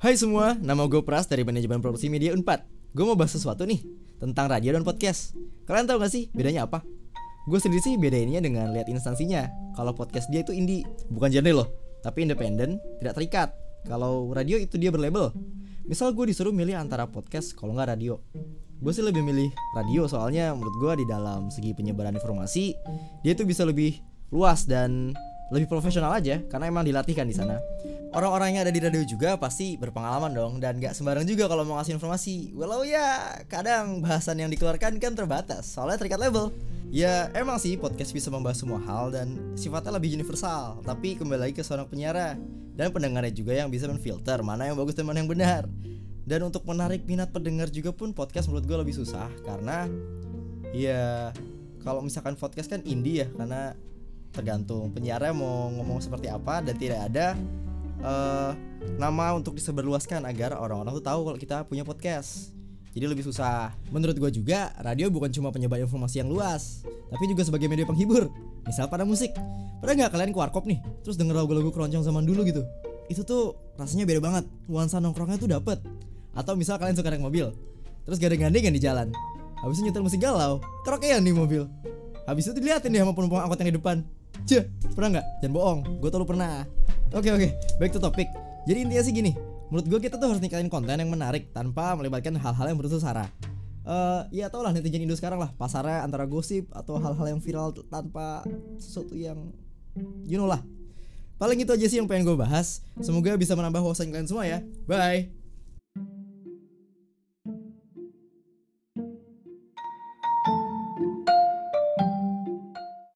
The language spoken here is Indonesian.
Hai semua, nama gue Pras dari Manajemen Produksi Media Unpad. Gue mau bahas sesuatu nih Tentang radio dan podcast. Kalian tahu gak sih bedanya apa? Gue sendiri sih bedainnya dengan lihat instansinya. Kalau podcast dia itu indie Bukan genre loh Tapi independen, tidak terikat. Kalau radio itu dia berlabel. Misal gue disuruh milih antara podcast kalau nggak radio. Gue sih lebih milih radio soalnya menurut gue di dalam segi penyebaran informasi Dia tuh bisa lebih luas dan lebih profesional aja karena emang dilatihkan di sana. Orang-orang yang ada di radio juga pasti berpengalaman dong dan gak sembarang juga kalau mau ngasih informasi. Walau ya kadang bahasan yang dikeluarkan kan terbatas soalnya terikat label. Ya emang sih podcast bisa membahas semua hal dan sifatnya lebih universal Tapi kembali lagi ke seorang penyiar Dan pendengarnya juga yang bisa menfilter mana yang bagus dan mana yang benar Dan untuk menarik minat pendengar juga pun podcast menurut gue lebih susah Karena ya kalau misalkan podcast kan indie ya Karena tergantung penyiarnya mau ngomong seperti apa dan tidak ada uh, nama untuk disebarluaskan agar orang-orang tuh tahu kalau kita punya podcast. Jadi lebih susah. Menurut gue juga, radio bukan cuma penyebar informasi yang luas, tapi juga sebagai media penghibur. Misal pada musik. Pernah nggak kalian ke warkop nih, terus denger lagu-lagu keroncong zaman dulu gitu? Itu tuh rasanya beda banget. Nuansa nongkrongnya tuh dapet. Atau misal kalian suka naik mobil, terus gandeng-gandengan di jalan. Habis itu nyetel musik galau, kerokean di mobil. Habis itu diliatin deh sama penumpang angkot yang di depan. Cie, pernah nggak? Jangan bohong, gue tau lu pernah. Oke oke, back to topic. Jadi intinya sih gini, menurut gue kita tuh harus nikahin konten yang menarik tanpa melibatkan hal-hal yang berusaha sara. Uh, ya tau lah netizen Indo sekarang lah pasarnya antara gosip atau hal-hal yang viral tanpa sesuatu yang you know lah. Paling itu aja sih yang pengen gue bahas. Semoga bisa menambah wawasan kalian semua ya. Bye.